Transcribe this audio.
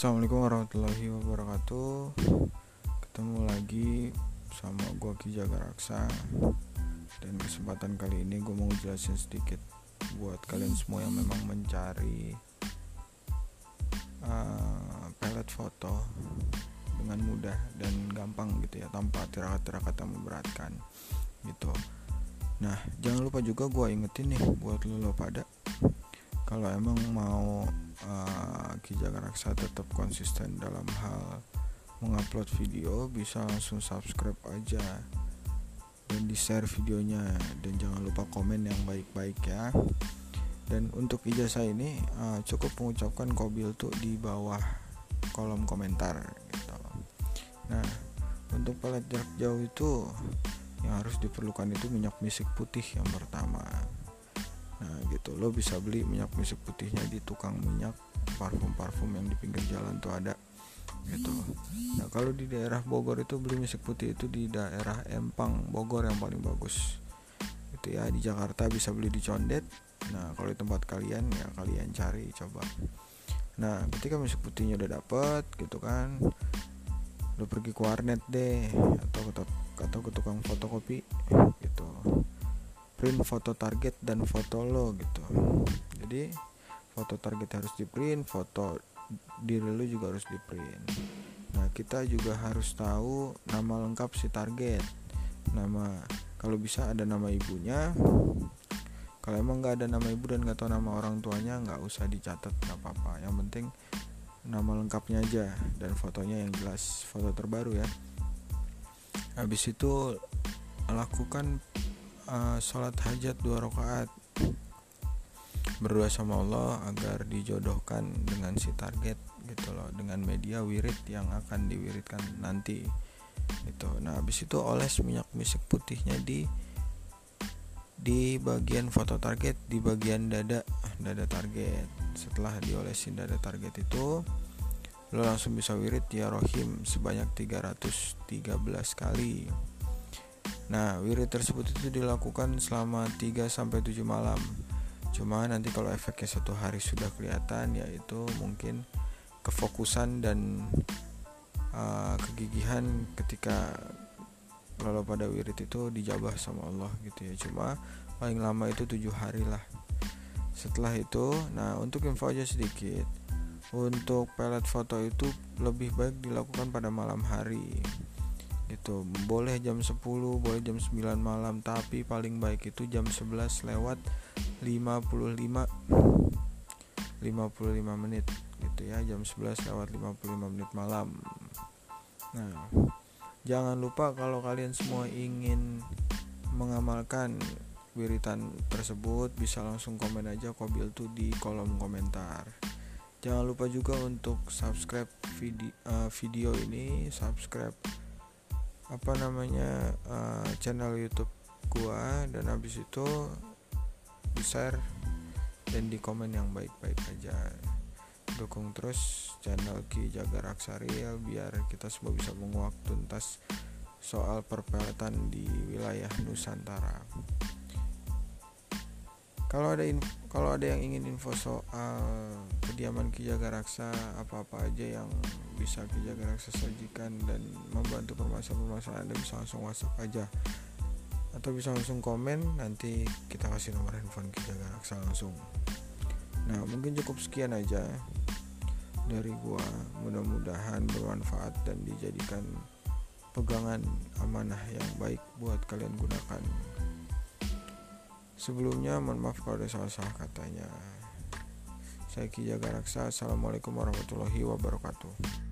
Assalamualaikum warahmatullahi wabarakatuh. Ketemu lagi sama gue Ki Jaga Raksa. Dan kesempatan kali ini gue mau jelasin sedikit Buat kalian semua yang memang mencari uh, Pelet foto Dengan mudah dan gampang gitu ya Tanpa tirakat-tirakat yang memberatkan Gitu. Nah jangan lupa juga gue ingetin nih Buat lo pada Kalau emang mau uh, Ki Jaga Raksa tetap konsisten dalam hal mengupload video bisa langsung subscribe aja. Dan di share videonya. Dan jangan lupa komen yang baik-baik ya. Dan untuk ijazah ini uh, cukup mengucapkan kobil tuh di bawah kolom komentar gitu. Nah untuk pelet jarak jauh itu yang harus diperlukan itu minyak misik putih yang pertama nah gitu. Lo bisa beli minyak misik putihnya di tukang minyak parfum-parfum yang di pinggir jalan tuh ada gitu. Nah kalau di daerah Bogor itu beli misik putih itu di daerah Empang Bogor yang paling bagus. Itu ya di Jakarta bisa beli di Condet. Nah kalau di tempat kalian ya kalian cari coba. Nah ketika misik putihnya udah dapet gitu kan lo pergi ke warnet deh atau ke atau ke tukang fotokopi gitu print foto target dan foto lo gitu. Jadi foto target harus di print foto diri lo juga harus di print nah kita juga harus tahu nama lengkap si target. Nama kalau bisa ada nama ibunya. Kalau emang nggak ada nama ibu dan nggak tahu nama orang tuanya nggak usah dicatat nggak apa-apa. Yang penting nama lengkapnya aja dan fotonya yang jelas foto terbaru ya. Habis itu lakukan uh, sholat hajat dua rakaat. Berdoa sama Allah agar dijodohkan dengan si target gitu loh dengan media wirid yang akan diwiridkan nanti gitu. Nah habis itu oles minyak misik putihnya di di bagian foto target di bagian dada dada target. Setelah diolesin dada target itu lo langsung bisa wirid ya rohim sebanyak 313 kali Nah, wirid tersebut itu dilakukan selama 3 sampai 7 malam. Cuma nanti kalau efeknya satu hari sudah kelihatan yaitu mungkin kefokusan dan uh, kegigihan ketika kalau pada wirid itu dijabah sama Allah gitu ya. Cuma paling lama itu tujuh hari lah. Setelah itu, nah untuk info aja sedikit. Untuk pelet foto itu lebih baik dilakukan pada malam hari itu boleh jam 10 boleh jam 9 malam tapi paling baik itu jam 11 lewat 55 55 menit gitu ya jam 11 lewat 55 menit malam. Nah jangan lupa kalau kalian semua ingin mengamalkan wiritan tersebut bisa langsung komen aja kobil tuh di kolom komentar. Jangan lupa juga untuk subscribe video, uh, video ini subscribe apa namanya uh, channel YouTube gua dan habis itu di share dan di komen yang baik-baik aja. Dukung terus channel Ki Jaga Raksariel biar kita semua bisa menguak tuntas soal perpeletan di wilayah Nusantara kalau ada info, kalau ada yang ingin info soal kediaman Ki Raksa apa-apa aja yang bisa Ki Raksa sajikan dan membantu permasalahan-permasalahan Anda bisa langsung WhatsApp aja. Atau bisa langsung komen nanti kita kasih nomor handphone Ki Raksa langsung. Nah mungkin cukup sekian aja dari gua. Mudah-mudahan bermanfaat dan dijadikan pegangan amanah yang baik buat kalian gunakan Sebelumnya mohon maaf kalau ada salah-salah katanya. Saya Ki Jaga Raksa. Assalamualaikum warahmatullahi wabarakatuh.